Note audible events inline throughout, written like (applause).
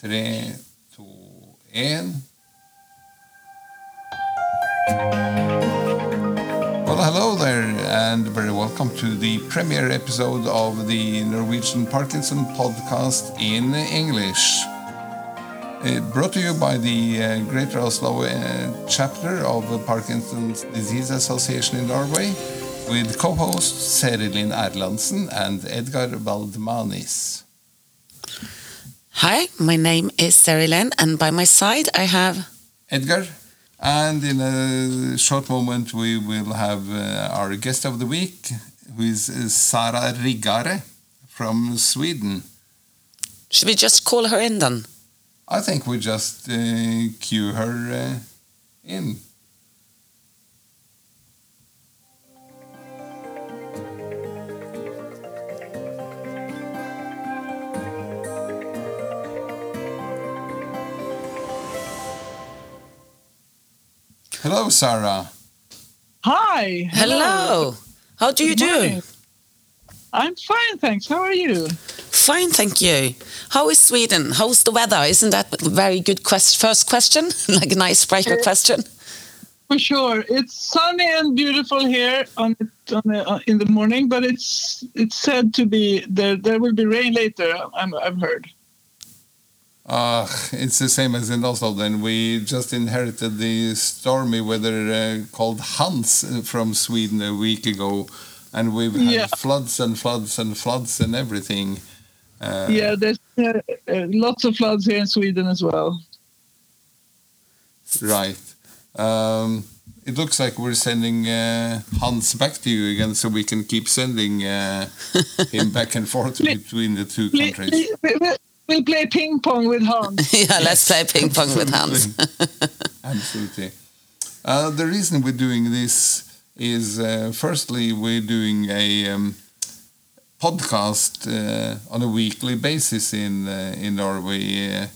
Tre, to, én. Well, hello there, and very welcome to the premiere episode of the Norwegian Parkinson podcast in English. Uh, brought to you by the uh, Greater Oslo uh, chapter of the Parkinson's Disease Association in Norway, with co-hosts Serilinn Erlandsen and Edgar Valdmanis. Hi, my name is Serilinn, and by my side I have Edgar. And in a short moment, we will have uh, our guest of the week, who is Sara Riggare from Sweden. Should we just call her in then? I think we just uh, cue her uh, in. Hello, Sara. Hi. Hello. How do you do? I'm fine, thanks. How are you? Fine, thank you. How is Sweden? How's the weather? Isn't that a very good quest first question? (laughs) like an icebreaker Uh, question? For sure. It's sunny and beautiful here on, on the, uh, in the morning, but it's it's said to be there. There will be rain later. I'm, I've heard. Uh, it's the same as in Oslo. Then we just inherited the stormy weather uh, called Hans uh, from Sweden a week ago, and we've had Yeah. floods and floods and floods and everything. Uh, yeah, there's uh, uh, lots of floods here in Sweden as well. Right. Um, it looks like we're sending uh, Hans back to you again, so we can keep sending uh, him back and forth (laughs) between the two countries. We, we, we'll play ping pong with Hans. (laughs) yeah, let's play ping pong with Hans. (laughs) Absolutely. Uh, the reason we're doing this is, uh, firstly, we're doing a um, podcast uh, on a weekly basis in uh, in Norway. Uh,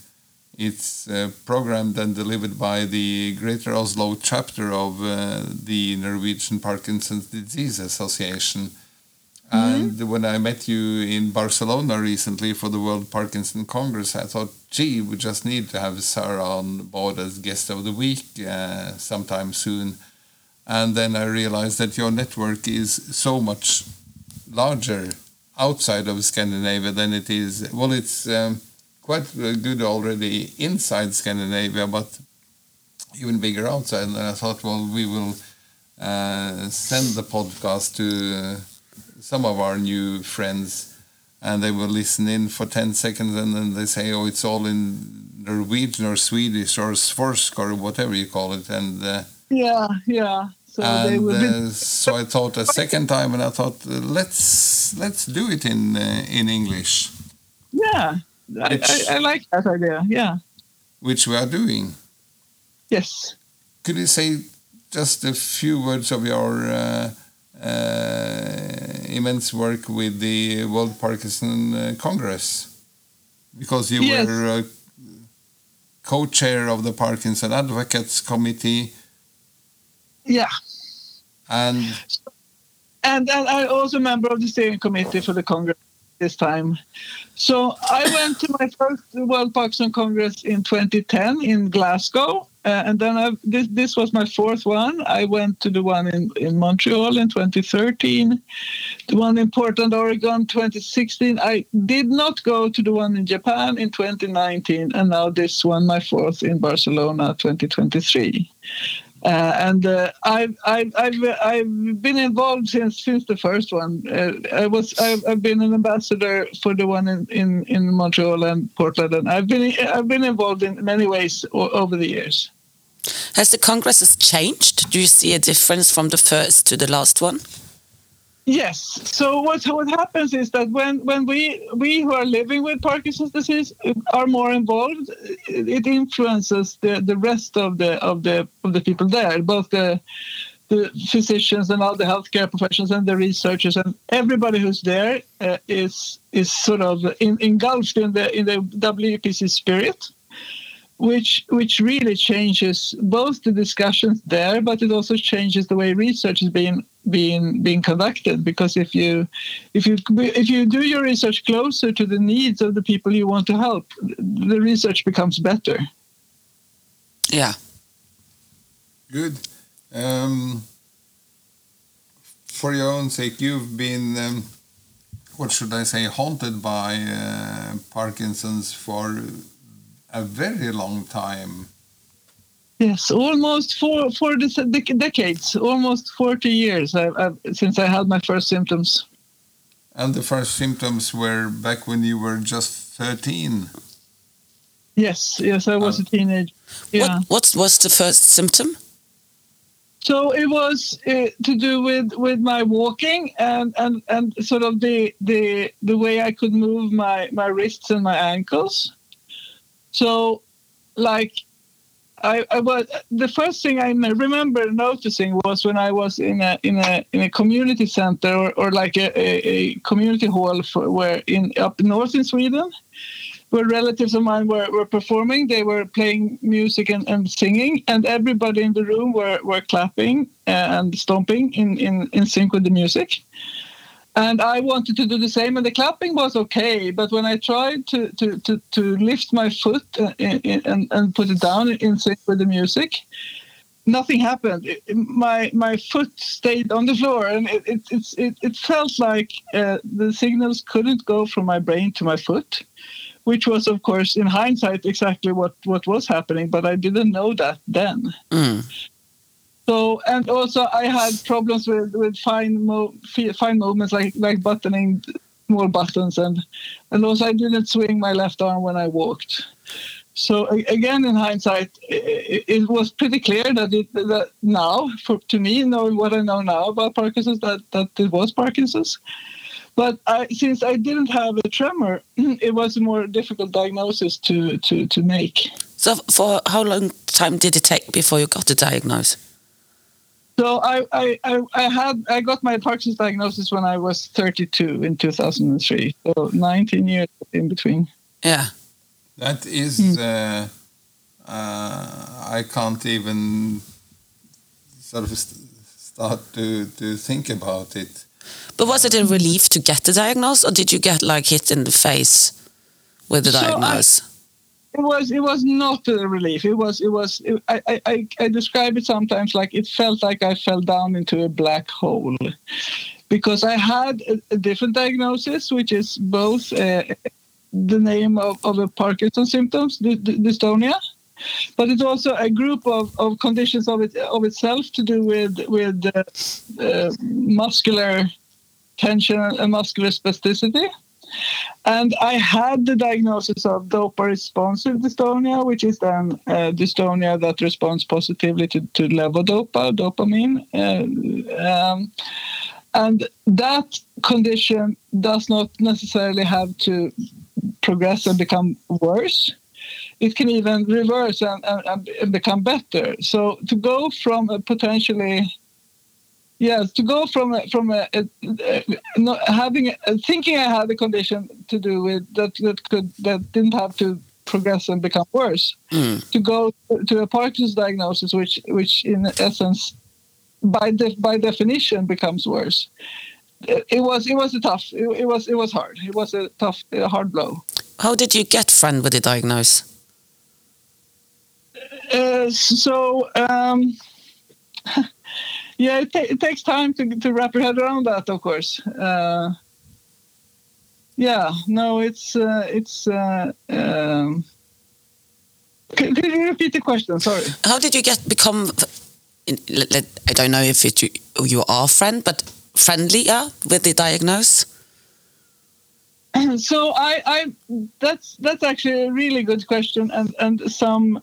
it's uh, programmed and delivered by the Greater Oslo chapter of uh, the Norwegian Parkinson's Disease Association. And when I met you in Barcelona recently for the World Parkinson Congress, I thought, gee, we just need to have Sara on board as guest of the week uh, sometime soon. And then I realized that your network is so much larger outside of Scandinavia than it is. Well, it's um, quite good already inside Scandinavia, but even bigger outside. And I thought, well, we will uh, send the podcast to uh, some of our new friends, and they will listen in for 10 seconds, and then they say, oh, it's all in Norwegian or Swedish or Svorsk or whatever you call it. And uh, Yeah, yeah. So they and will uh, so I thought a second time, and I thought uh, let's let's do it in uh, in English, Yeah, I, I, I like that idea. Yeah. which we are doing. Yes. Could you say just a few words of your uh, immense work with the World Parkinson uh, Congress? Because you Yes. were uh, co-chair of the Parkinson Advocates Committee, Yeah. and and, and I'm also a member of the steering committee for the Congress this time. So I went to my first World Parkinson Congress in 2010 in Glasgow, uh, and then I, this this was my fourth one. I went to the one in, in Montreal in 2013, the one in Portland, Oregon 2016. I did not go to the one in Japan in 2019, and now this one, my fourth in Barcelona 2023. Uh, and uh, I've, I've I've I've been involved since since the first one. Uh, I was I've, I've been an ambassador for the one in, in, in Montreal and Portland, and I've been I've been involved in many ways over the years. Has the congresses changed? Do you see a difference from the first to the last one? Yes. So what what happens is that when when we we who are living with Parkinson's disease are more involved, it influences the, the rest of the of the of the people there, both the the physicians and all the healthcare professionals and the researchers and everybody who's there uh, is is sort of in, engulfed in the in the WPC spirit. Which which really changes both the discussions there, but it also changes the way research is being being being conducted. Because if you if you if you do your research closer to the needs of the people you want to help, the research becomes better. Yeah. Good. Um, for your own sake, you've been, um, what should I say, haunted by uh, Parkinson's for a very long time. Yes, almost four four dec- decades, almost forty years I've, I've, since I had my first symptoms. And the first symptoms were back when you were just thirteen. Yes, yes, I was Oh. a teenager. Yeah. What what was the first symptom? So it was uh, to do with with my walking and and and sort of the the the way I could move my my wrists and my ankles. So, like, I, I was the first thing I remember noticing was when I was in a in a in a community center or, or like a, a, a community hall for where in up north in Sweden, where relatives of mine were, were performing. They were playing music and, and singing, and everybody in the room were, were clapping uh, and stomping in, in, in sync with the music. And I wanted to do the same, and the clapping was okay. But when I tried to, to, to, to lift my foot uh, in, in, and, and put it down in sync with the music, nothing happened. It- my my foot stayed on the floor, and it it it's- it, it felt like uh, the signals couldn't go from my brain to my foot which was of course in hindsight exactly what what was happening but i didn't know that then Mm. So and also i had problems with with fine mo- fine movements like like buttoning more buttons and and also i didn't swing my left arm when i walked so again in hindsight it, was pretty clear that it that now for to me knowing what i know now about parkinson's that that it was parkinson's but I, since I didn't have a tremor, (clears throat) it was a more difficult diagnosis to, to, to make. So for how long time did it take before you got the diagnosis? So I, I, I, I had I got my Parkinson's diagnosis when I was 32 in 2003. So 19 years in between. Yeah. That is, uh, uh, I can't even sort of st- start to, to think about it. But was it a relief to get the diagnosis, or did you get like hit in the face with the So I- diagnosis? It was it was not a relief. It was it was it, I, I- I describe it sometimes like it felt like I fell down into a black hole because I had a, a different diagnosis, which is both uh, the name of, of a Parkinson symptoms, dy- dy- dystonia, but it's also a group of, of conditions of it of itself to do with with uh, uh, muscular tension and muscular spasticity. And I had the diagnosis of dopa responsive dystonia, which is then uh, dystonia that responds positively to, to levodopa, dopamine. Uh, um, and that condition does not necessarily have to progress and become worse. It can even reverse and, and, and become better. So to go from a potentially Yes, to go from from a, a, a, not having a, thinking I had a condition to do with that that could that didn't have to progress and become worse, Mm. to go to a Parkinson's diagnosis, which which in essence, by de- by definition, becomes worse. It, it was it was a tough. It, it was it was hard. It was a tough, a hard blow. How did you get friend with the diagnosis? Uh, so um, (laughs) yeah, it, ta- it takes time to to wrap your head around that, of course. Uh, yeah, no, it's uh, it's. Uh, um, could, could you repeat the question? Sorry. How did you get become? in- let- let- I don't know if it, you, you are friend, but friendlier with the diagnosis. (clears throat) so I, I that's that's actually a really good question and and some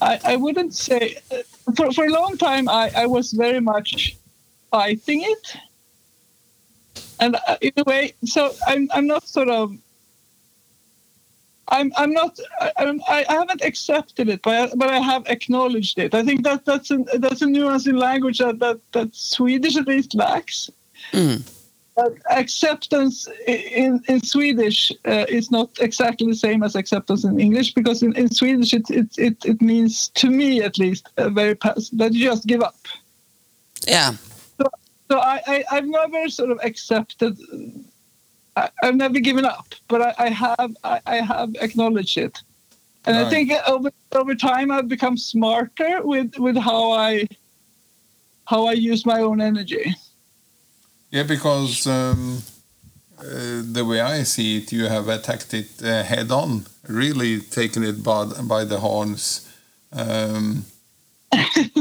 I, I wouldn't say for, for a long time I, I was very much fighting it. And uh, in a way so I'm, I'm not sort of I'm, I'm not I, I'm, I haven't accepted it but I, but I have acknowledged it. I think that that's a, that's a nuance in language that, that, that Swedish at least lacks. Mm. But acceptance in, in Swedish uh, is not exactly the same as acceptance in English because in, in Swedish it, it, it, it means, to me at least, a very pass- that you just give up. Yeah. So, so I, I, I've never sort of accepted, I, I've never given up, but I, I have I, I have acknowledged it. And I think over over time I've become smarter with, with how I how I use my own energy. Yeah, because um, uh, the way I see it, you have attacked it uh, head on, really taken it by, by the horns. Um, (laughs)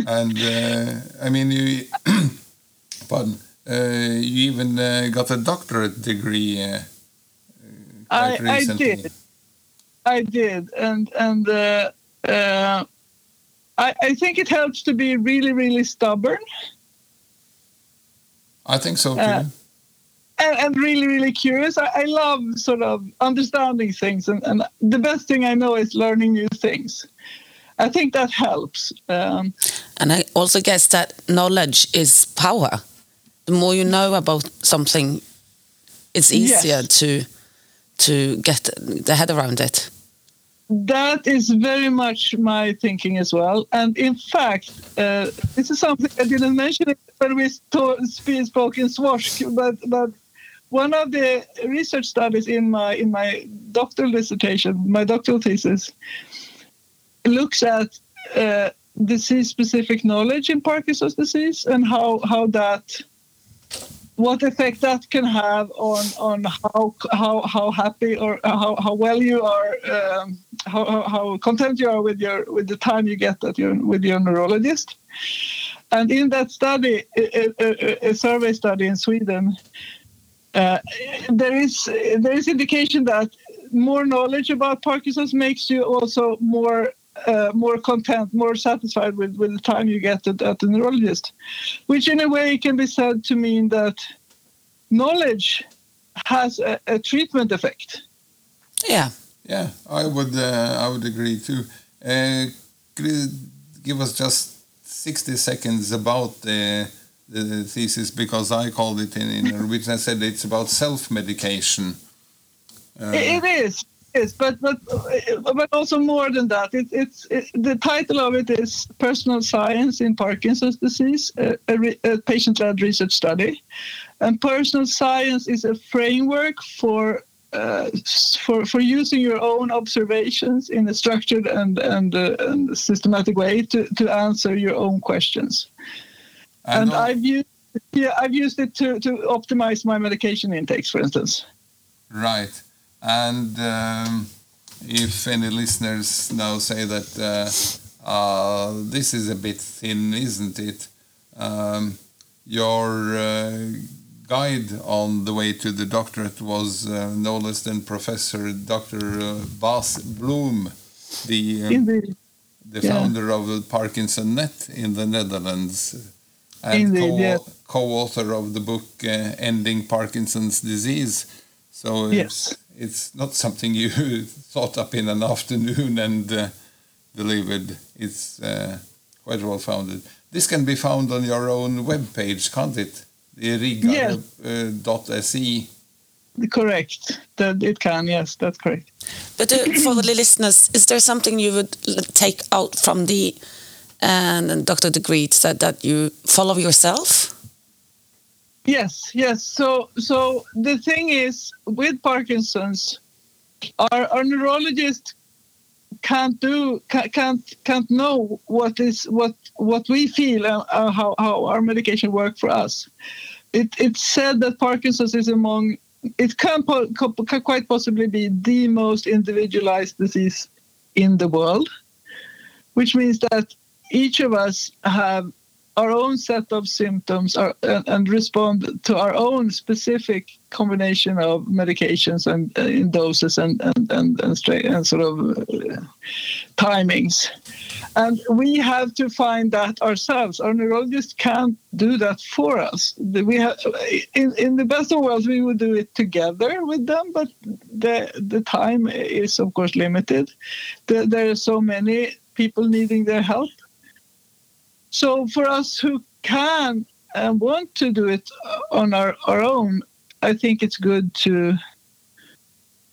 and uh, I mean, you, (coughs) pardon, uh, you even uh, got a doctorate degree uh, I, quite I recently. did. I did, and and uh, uh, I I think it helps to be really really stubborn I think so too. Uh, and, and really really curious. I, I love sort of understanding things, and, and the best thing I know is learning new things. I think that helps. Um, And I also guess that knowledge is power. The more you know about something, it's Yes. easier to to get the head around it. That is very much my thinking as well. And in fact, uh, this is something I didn't mention when we spoke in Svorsk, but but one of the research studies in my in my doctoral dissertation, my doctoral thesis, looks at uh, disease-specific knowledge in Parkinson's disease and how how that what effect that can have on on how how how happy or how, how well you are um, how, how- how content you are with your with the time you get at your with your neurologist. And in that study a, a, a survey study in sweden uh, there is there is indication that more knowledge about parkinson's makes you also more uh, more content, more satisfied with, with the time you get at, at the neurologist, which in a way can be said to mean that knowledge has a, a treatment effect. Yeah. Yeah, I would uh, I would agree too. Uh, could you give us just sixty seconds about the the thesis because I called it in, in Norwegian. I said it's about self medication. Uh, It is, yes, but but but also more than that. It, it's it, the title of it is "Personal Science in Parkinson's Disease: a, a, a patient-led research study," and personal science is a framework for. Uh, for for using your own observations in a structured and and, uh, and systematic way to, to answer your own questions, and I've used yeah I've used it to, to optimize my medication intakes, for instance. Right. And um, if any listeners now say that uh, uh, this is a bit thin, isn't it? Um, your uh, guide on the way to the doctorate was uh, no less than Professor Dr. Uh, Bas Bloem, the, um, the yeah. founder of the ParkinsonNet in the Netherlands. And Indeed, co- yeah. co-author of the book uh, Ending Parkinson's Disease. So Yes. It's not something you (laughs) thought up in an afternoon and uh, delivered. It's uh, quite well founded. This can be found on your own web page, can't it? Yes. Riggare.se. Correct. That it can. Yes, that's correct. But uh, for the (clears throat) listeners, is there something you would take out from the and Dr. degree that that you follow yourself? Yes, yes. So, so the thing is, with Parkinson's, our, our neurologist can't do can't can't know what is what what we feel and uh, how how our medication work for us. It it's said that Parkinson's is among it can, can quite possibly be the most individualized disease in the world, which means that each of us have our own set of symptoms are, and, and respond to our own specific combination of medications and uh, in doses and and and, and, and sort of uh, timings. And we have to find that ourselves. Our neurologist can't do that for us. We have in, in the best of worlds we would do it together with them but the the time is of course limited. There, there are so many people needing their help so for us who can and want to do it on our, our own, I think it's good to.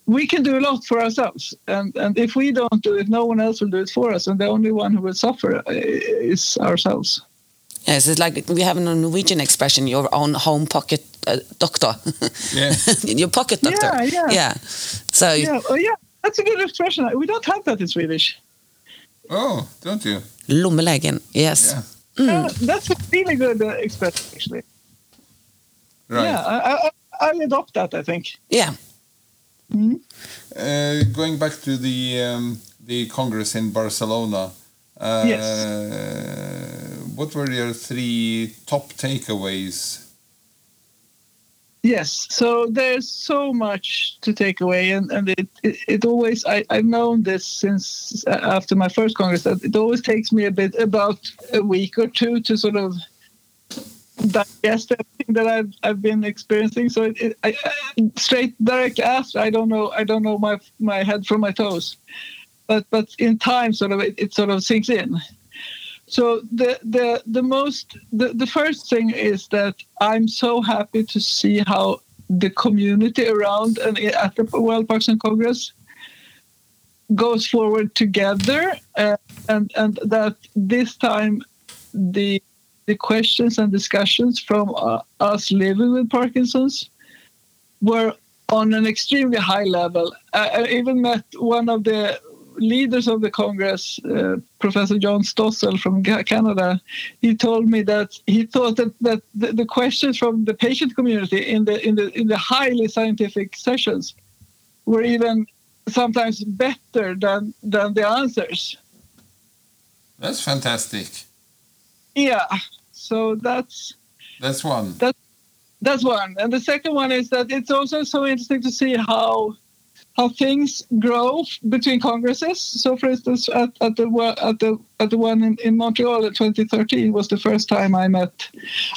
We can do a lot for ourselves, and and if we don't do it, no one else will do it for us, and the only one who will suffer uh, is ourselves. Yes, it's like we have a Norwegian expression: your own home pocket uh, doctor. Yeah. (laughs) your pocket doctor. Yeah, yeah. Yeah. So Yeah, oh yeah, that's a good expression. We don't have that in Swedish. Oh, don't you? lommelegen. Yes. Yeah. Uh, that's a really good uh, expression, actually. Right. Yeah, I, I, I adopt that. I think. Yeah. Uh, going back to the um, the Congress in Barcelona. Uh, What were your three top takeaways? Yes, so there's so much to take away, and, and it, it, it always, I, I've known this since uh, after my first Congress, that it always takes me a bit, about a week or two to sort of digest everything that I've, I've been experiencing. So it, it, I, straight, direct after, I don't know, I don't know my, my head from my toes. But, but in time, sort of, it, it sort of sinks in. So the the the most the, the first thing is that I'm so happy to see how the community around and at the World Parkinson Congress goes forward together, uh, and and that this time the the questions and discussions from uh, us living with Parkinson's were on an extremely high level. I, I even met one of the leaders of the Congress, uh, Professor Jon Stoessl from Canada, he told me that he thought that, that the, the questions from the patient community in the in the in the highly scientific sessions were even sometimes better than than the answers. That's fantastic. Yeah, so that's That's one. that's one, and the second one is that it's also so interesting to see how how things grow between congresses. So, for instance, at, at the at the at the one in, in Montreal in 2013 was the first time I met.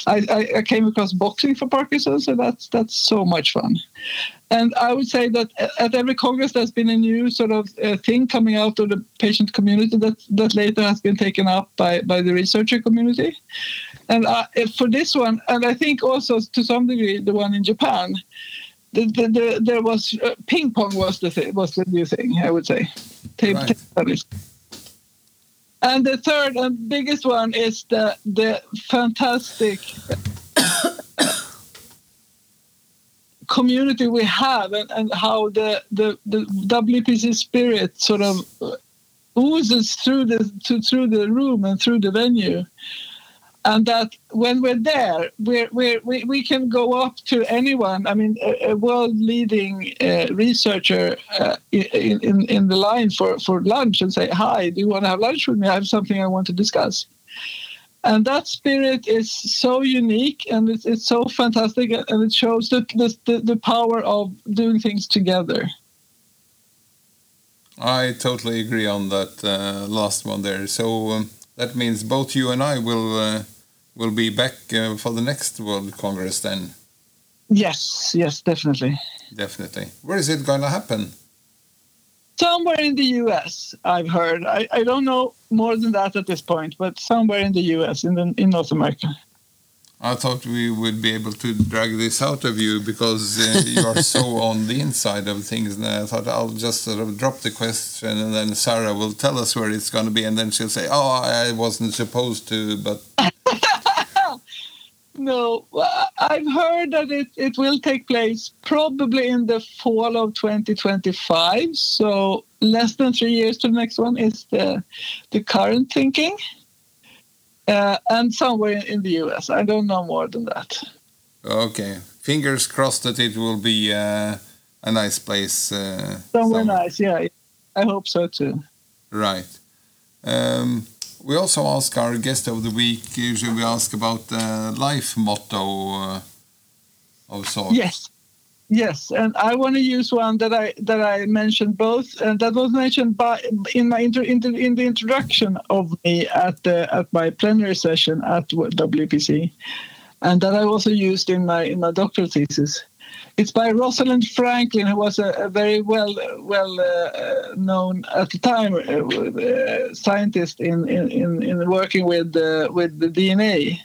I, I, I came across boxing for Parkinson's, so that's that's so much fun. And I would say that at every congress, there's been a new sort of uh, thing coming out of the patient community that that later has been taken up by by the researcher community. And for this one, and I think also to some degree the one in Japan, the, the, the, there was uh, ping pong was the th- was the new thing I would say. Table Right. And the third and biggest one is the the fantastic (coughs) community we have and, and how the, the, the WPC spirit sort of oozes through the to, through the room and through the venue and that when we're there we're, we're, we we can go up to anyone. I mean a, a world leading uh, researcher uh, in, in in the line for for lunch and say hi do you want to have lunch with me? I have something i want to discuss. And that spirit is so unique and it's, it's so fantastic and it shows the, the, the, the power of doing things together. I totally agree on that uh, last one there. So um, that means both you and I will uh, will be back uh, for the next World Congress then. yes yes definitely Definitely. Where is it going to happen? somewhere in the us i've heard I, I don't know more than that at this point but somewhere in the us in the in north america I thought we would be able to drag this out of you because uh, you are so (laughs) on the inside of things. And I thought I'll just sort of drop the question and then Sara will tell us where it's going to be. And then she'll say, Oh, I wasn't supposed to, but (laughs) no i've heard that it, it will take place probably in the fall of 2025 so less than three years to the next one is the the current thinking uh, and somewhere in, in the us i don't know more than that okay. Fingers crossed that it will be uh, a nice place. Uh, somewhere nice yeah i hope so too Right. Um, we also ask our guest of the week, usually we ask about the life motto uh, of sorts. Yes, yes, and I want to use one that I that I mentioned both, and that was mentioned by in my inter, in, the, in the introduction of me at the at my plenary session at WPC, and that I also used in my in my doctoral thesis. It's by Rosalind Franklin, who was a, a very well well uh, known at the time uh, uh, scientist in, in, in, in working with uh, with the DNA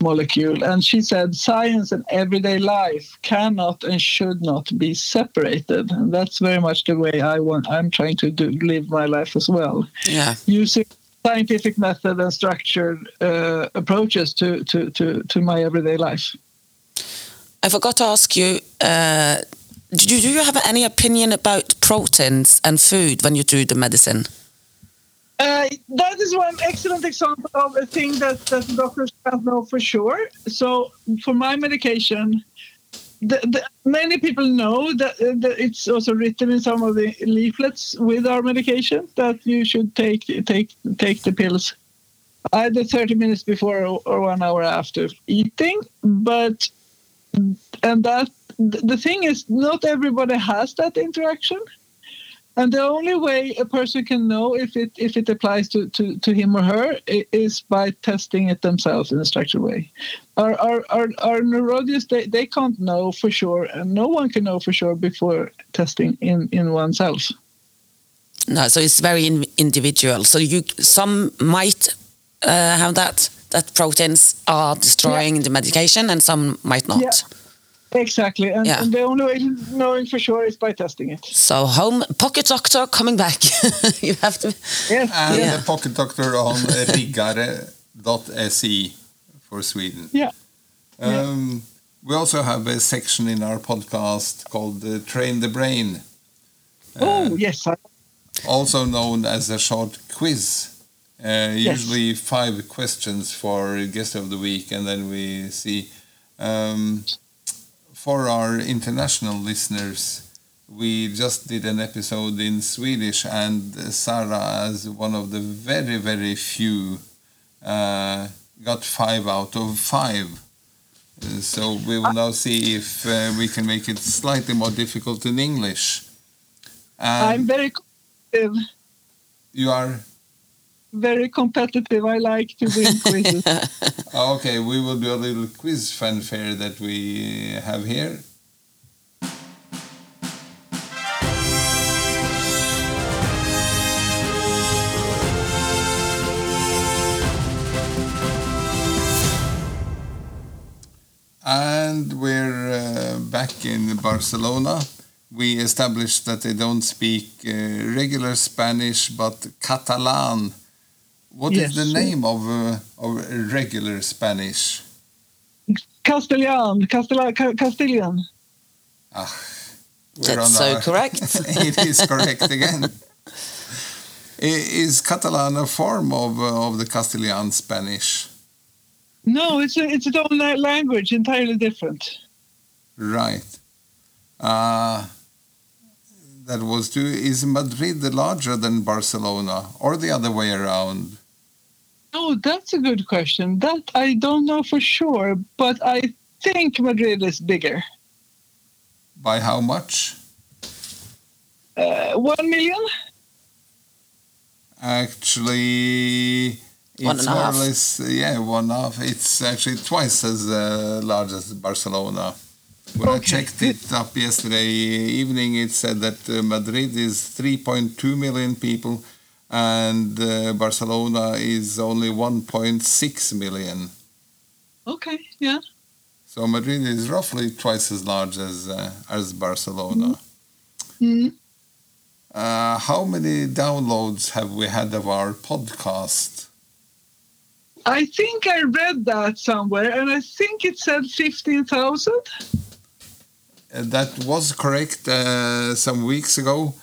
molecule. And she said science and everyday life cannot and should not be separated. And that's very much the way I want. I'm trying to do, live my life as well, Yeah. using scientific method and structured uh, approaches to, to, to, to my everyday life. I forgot to ask you. Uh, do you, do you have any opinion about proteins and food when you do the medicine? Uh, that is one excellent example of a thing that, that doctors can't know for sure. So, for my medication, the, the, many people know that, uh, that it's also written in some of the leaflets with our medication that you should take take take the pills either 30 minutes before or, or one hour after eating. But and that the thing is, not everybody has that interaction. And the only way a person can know if it if it applies to, to, to him or her is by testing it themselves in a structured way. Our our, our, our neurologists they, they can't know for sure and no one can know for sure before testing in, in oneself. No, so it's very in, individual. So you some might uh, have that that proteins are destroying the medication, and some might not. Yeah. Exactly. And, Yeah. and the only way to knowing for sure is by testing it. So home pocket doctor coming back. (laughs) you have to. Yes. And Yeah. the pocket doctor on riggare.se for Sweden. Yeah. Um, we also have a section in our podcast called uh, Train the Brain, oh yes. I, also known as a short quiz. Uh, Usually five questions for guest of the week, and then we see. Um, for our international listeners, we just did an episode in Swedish, and Sara, as one of the very, very few, uh, got five out of five. Uh, So we will now see if uh, we can make it slightly more difficult in English. I'm very competitive. you are Very competitive. I like to win (laughs) quizzes. okay. We will do a little quiz fanfare that we have here. And we're uh, back in Barcelona. We established that they don't speak uh, regular Spanish but Catalan. What is Yes. the name of, uh, of regular Spanish? Castellan, Castella, Castilian. Ah, we're on That's so our- correct. (laughs) it is correct again. Is Catalan a form of, uh, of the Castilian Spanish? No, it's a, it's its own language, entirely different. Right. Uh, that was to, is Madrid larger than Barcelona or the other way around? Oh, that's a good question. That I don't know for sure, but I think Madrid is bigger. By how much? Uh, one million? Actually, it's One and a more half. or less, yeah, one half. It's actually twice as uh, large as Barcelona. When I checked it up yesterday evening, it said that uh, Madrid is 3.2 million people and uh, Barcelona is only 1.6 million. Okay, yeah. So Madrid is roughly twice as large as uh, as Barcelona. Mm. Uh, how many downloads have we had of our podcast? I think I read that somewhere, and I think it said 15,000. Uh, that was correct uh, some weeks ago.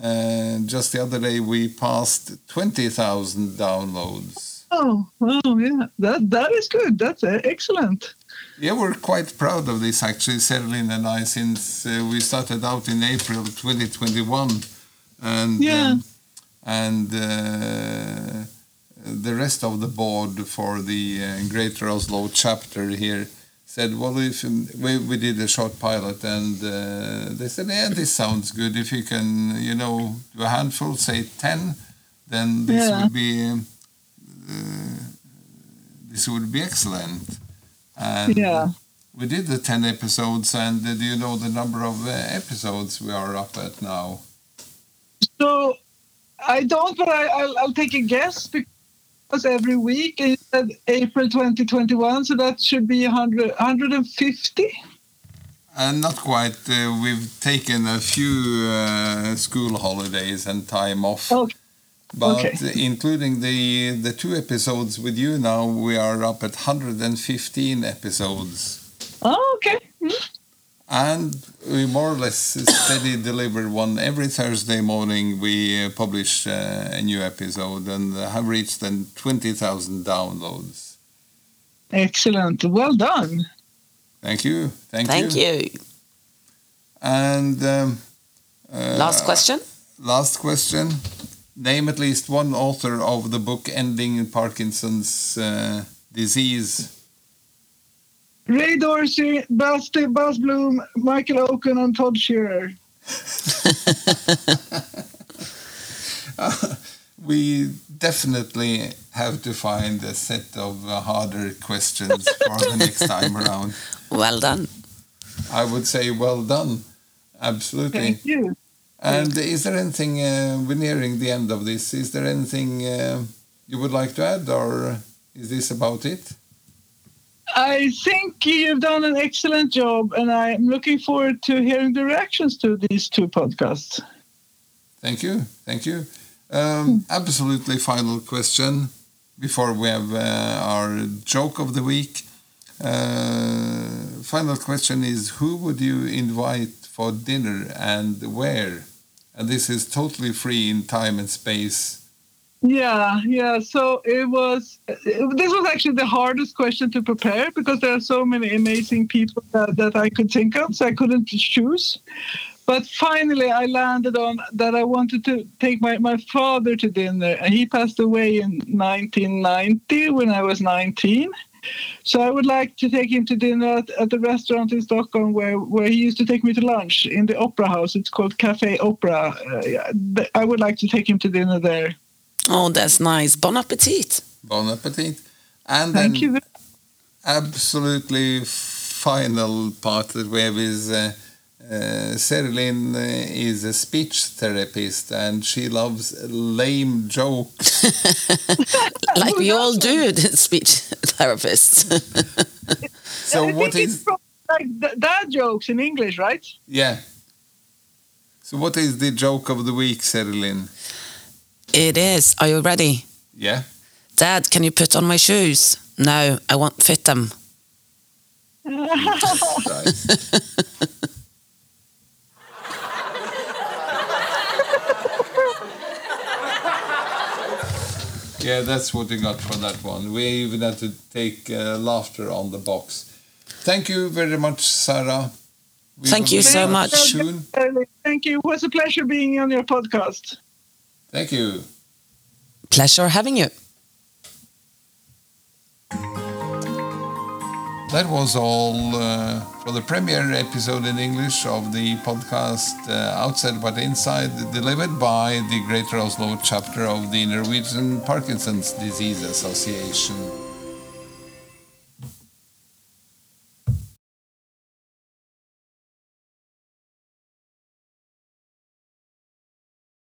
Uh, just the other day, we passed 20,000 downloads. Oh, oh, yeah. That, that is good. That's uh, excellent. Yeah, we're quite proud of this actually, Serilinn and I, since uh, we started out in April 2021. And, Yeah. um, and uh, the rest of the board for the uh, Greater Oslo chapter here said, well, if we, we did a short pilot and uh, they said, yeah, this sounds good. If you can, you know, do a handful, say 10, then this Yeah. would be uh, this would be excellent. And Yeah. we did the 10 episodes, and uh, do you know the number of uh, episodes we are up at now? So I don't, but I, I'll, I'll take a guess. bec- every week, you said April 2021, so that should be 100, 150. And not quite. Uh, we've taken a few uh, school holidays and time off. Okay. But Okay. including the the two episodes with you now, we are up at 115 episodes. Oh, okay. Hmm. And we more or less steady deliver one every Thursday morning. We uh, publish uh, a new episode and have reached then 20,000 downloads. Excellent. Well done. Thank you. Thank, you Thank you. And um, uh, Last question. Last question. Name at least one author of the book Ending Parkinson's uh, Disease. Ray Dorsey, Bas, Bas Bloem, Michael Okun, and Todd Sherer. (laughs) We definitely have to find a set of uh, harder questions for the next (laughs) time around. Well done. I would say well done. Absolutely. Thank you. And is there anything, uh, we're nearing the end of this, is there anything uh, you would like to add or is this about it? I think you've done an excellent job, and I'm looking forward to hearing the reactions to these two podcasts. Thank you. Thank you. Um, absolutely final question before we have uh, our joke of the week. Uh, final question is Who would you invite for dinner and where? And this is totally free in time and space. Yeah, yeah. So it was. This was actually the hardest question to prepare because there are so many amazing people that, that I could think of, so I couldn't choose. But finally, I landed on that I wanted to take my, my father to dinner, and he passed away in 1990 when I was 19. So I would like to take him to dinner at, at the restaurant in Stockholm where, where he used to take me to lunch in the Opera House. It's called Cafe Opera. Uh, I would like to take him to dinner there. Oh, that's nice. Bon appetit. Bon appetit. And then Thank you. absolutely final part that we have is uh, uh, Serilinn uh, is a speech therapist and she loves lame jokes. (laughs) (laughs) Like we all do, (laughs) speech therapists. So I what think is from, like th- dad jokes in English, right? yeah? So what is the joke of the week, Serilinn? It is. Are you ready? Yeah. Dad, can you put on my shoes? No, I won't fit them. (laughs) Yeah, that's what we got for that one. We even had to take uh, laughter on the box. Thank you very much, Sara. We Thank you so much. Soon. Thank you. It was a pleasure being on your podcast. Thank you. Pleasure having you. That was all uh, for the premiere episode in English of the podcast uh, Outside But Inside, delivered by the Greater Oslo chapter of the Norwegian Parkinson's Disease Association.